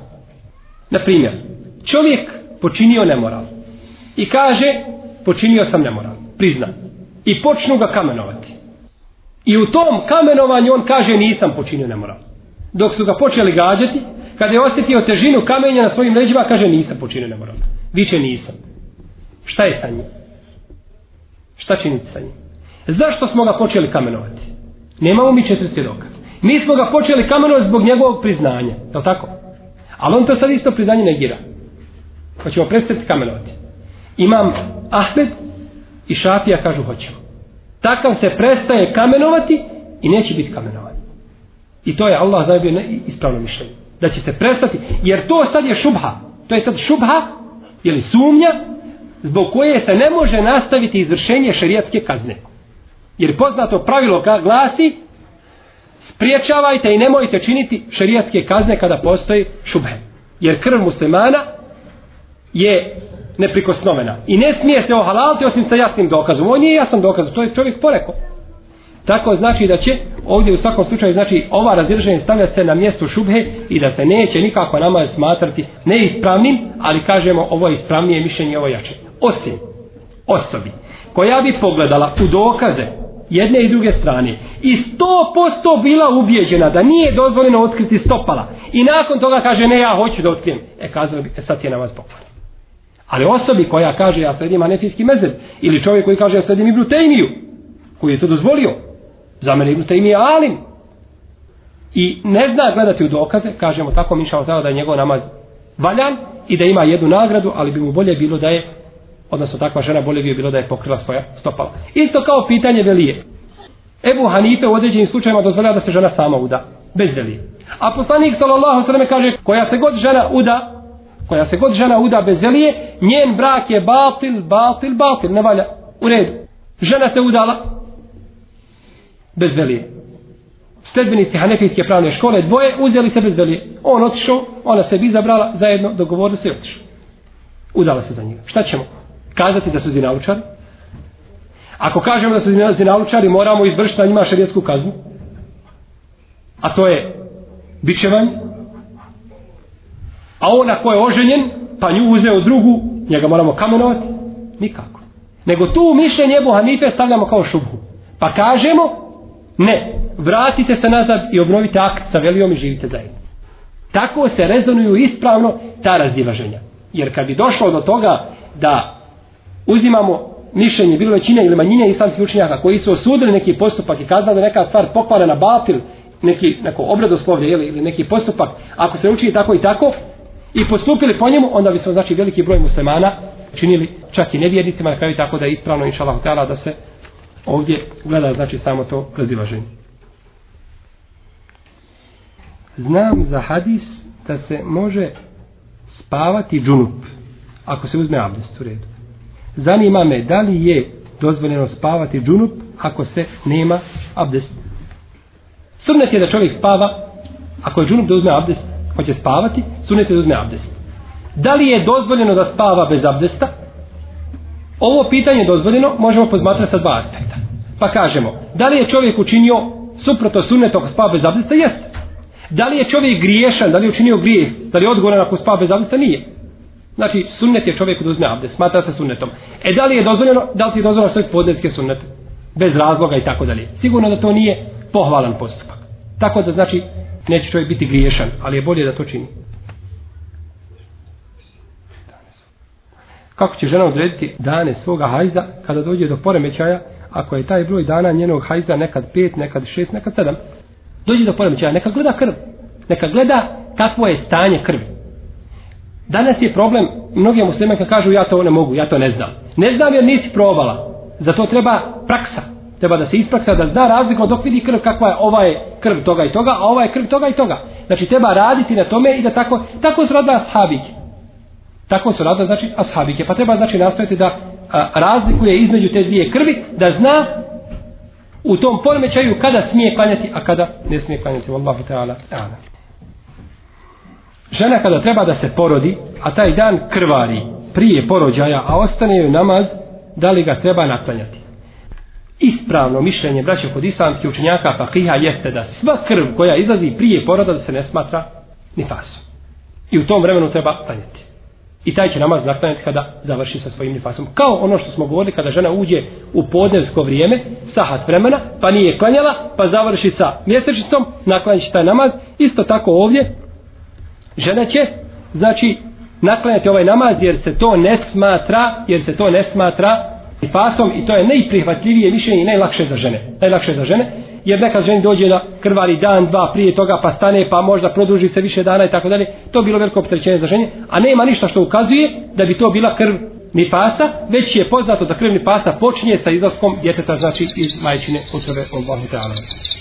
Na primjer, čovjek počinio nemoral i kaže, počinio sam nemoral, prizna. I počnu ga kamenovati. I u tom kamenovanju on kaže nisam počinio nemoral. Dok su ga počeli gađati, kada je osjetio težinu kamenja na svojim leđima, kaže nisam počinio nemoral. Viće nisam. Šta je sa njim? Šta činiti sa njim? Zašto smo ga počeli kamenovati? Nemamo mi četiri svjedoka. Mi smo ga počeli kamenovati zbog njegovog priznanja. Je tako? Ali on to sad isto priznanje negira. Pa ćemo prestati kamenovati. Imam Ahmed i Šafija kažu hoćemo. Takav se prestaje kamenovati i neće biti kamenovan. I to je Allah zajebio ispravno mišljenje. Da će se prestati, jer to sad je šubha. To je sad šubha, ili sumnja, zbog koje se ne može nastaviti izvršenje šarijatske kazne. Jer poznato pravilo glasi, spriječavajte i nemojte činiti šarijatske kazne kada postoji šubhe. Jer krv muslimana je neprikosnovena. I ne smije se ohalaliti osim sa jasnim dokazom. On nije jasan dokaz, to je čovjek porekao. Tako znači da će ovdje u svakom slučaju znači ova razdržanje stavlja se na mjesto šubhe i da se neće nikako nama smatrati neispravnim, ali kažemo ovo je ispravnije mišljenje, ovo jače. Osim osobi koja bi pogledala u dokaze jedne i druge strane i sto posto bila ubijeđena da nije dozvoljeno otkriti stopala i nakon toga kaže ne ja hoću da otkrijem e kazao bi e sad je namaz pokvaran ali osobi koja kaže ja sledim anefijski mezeb ili čovjek koji kaže ja sledim Ibnu Tejmiju koji je to dozvolio za mene Ibnu Tejmija alim i ne zna gledati u dokaze kažemo tako mi šalotala da je njegov namaz valjan i da ima jednu nagradu ali bi mu bolje bilo da je odnosno takva žena bolje bi bilo da je pokrila svoja stopala. Isto kao pitanje velije. Ebu Hanife u određenim slučajima dozvoljava da se žena sama uda, bez velije. A poslanik sallallahu sallam kaže, koja se god žena uda, koja se god žena uda bez velije, njen brak je batil, batil, batil, ne valja, u redu. Žena se udala bez velije. Sledbenici Hanefijske pravne škole dvoje uzeli se bez velije. On otišao, ona se bi izabrala, zajedno dogovorili se i otišao. Udala se za njega. Šta ćemo? kazati da su zinalučari? Ako kažemo da su zinalučari, moramo izvršiti na njima šarijetsku kaznu. A to je bićevanje. A ona ko je oženjen, pa nju uzeo drugu, njega moramo kamenovati? Nikako. Nego tu mišljenje Ebu Hanife stavljamo kao šubhu. Pa kažemo, ne, vratite se nazad i obnovite akt sa velijom i živite zajedno. Tako se rezonuju ispravno ta razdilaženja. Jer kad bi došlo do toga da uzimamo mišljenje bilo većine ili manjine islamskih učenjaka koji su osudili neki postupak i kazali da neka stvar pokvarena batil, neki, neko obradoslovlje ili, ili neki postupak, ako se učini tako i tako, i postupili po njemu, onda bi smo znači veliki broj muslimana činili čak i nevjernicima na kraju tako da je ispravno inšalahu ta'ala da se ovdje gleda znači samo to razilaženje. Znam za hadis da se može spavati džunup ako se uzme abdest u redu. Zanima me da li je dozvoljeno spavati džunup ako se nema abdest. Sunnet je da čovjek spava, ako je džunup da uzme abdest, hoće spavati, sunnet je da uzme abdest. Da li je dozvoljeno da spava bez abdesta? Ovo pitanje dozvoljeno, možemo pozmatrati sa dva aspekta. Pa kažemo, da li je čovjek učinio suprotno sunnetu ako spava bez abdesta? Jeste. Da li je čovjek griješan, da li je učinio grijeh, da li je odgovoran ako spava bez abdesta? Nije. Znači, sunnet je čovjek da uzme abdest, smatra se sunnetom. E, da li je dozvoljeno, da li ti je dozvoljeno svoj podnetske sunnete? Bez razloga i tako dalje. Sigurno da to nije pohvalan postupak. Tako da, znači, neće čovjek biti griješan, ali je bolje da to čini. Kako će žena odrediti dane svoga hajza kada dođe do poremećaja, ako je taj broj dana njenog hajza nekad pet, nekad šest, nekad sedam? Dođe do poremećaja, neka gleda krv. Neka gleda kakvo je stanje krvi. Danas je problem, mnogi muslimanka kažu ja to ne mogu, ja to ne znam. Ne znam jer nisi probala. Za to treba praksa. Treba da se ispraksa, da zna razliku dok vidi krv kakva je, ova je krv toga i toga, a ova je krv toga i toga. Znači treba raditi na tome i da tako, tako su radile. Tako su radile, znači, ashabike. Pa treba, znači, nastaviti da a, razlikuje između te dvije krvi, da zna u tom poremećaju kada smije klanjati, a kada ne smije klanjati. Wallahu ta'ala. Amen žena kada treba da se porodi, a taj dan krvari prije porođaja, a ostane joj namaz, da li ga treba naklanjati? Ispravno mišljenje braća kod islamskih učenjaka fakiha jeste da sva krv koja izlazi prije poroda da se ne smatra ni fasom. I u tom vremenu treba klanjati. I taj će namaz zaklanjati kada završi sa svojim nifasom. Kao ono što smo govorili kada žena uđe u podnevsko vrijeme, sahat vremena, pa nije klanjala, pa završi sa mjesečicom, naklanjati taj namaz. Isto tako ovdje, žena će znači naklanjati ovaj namaz jer se to ne smatra jer se to ne smatra fasom i to je najprihvatljivije mišljenje i najlakše za žene najlakše za žene jer neka ženi dođe da krvari dan, dva prije toga, pa stane, pa možda produži se više dana i tako dalje, to bilo veliko opterećenje za ženje a nema ništa što ukazuje da bi to bila krv ni pasa, već je poznato da krv ni pasa počinje sa izlaskom djeteta, znači iz majčine utrebe, Allah ta'ala.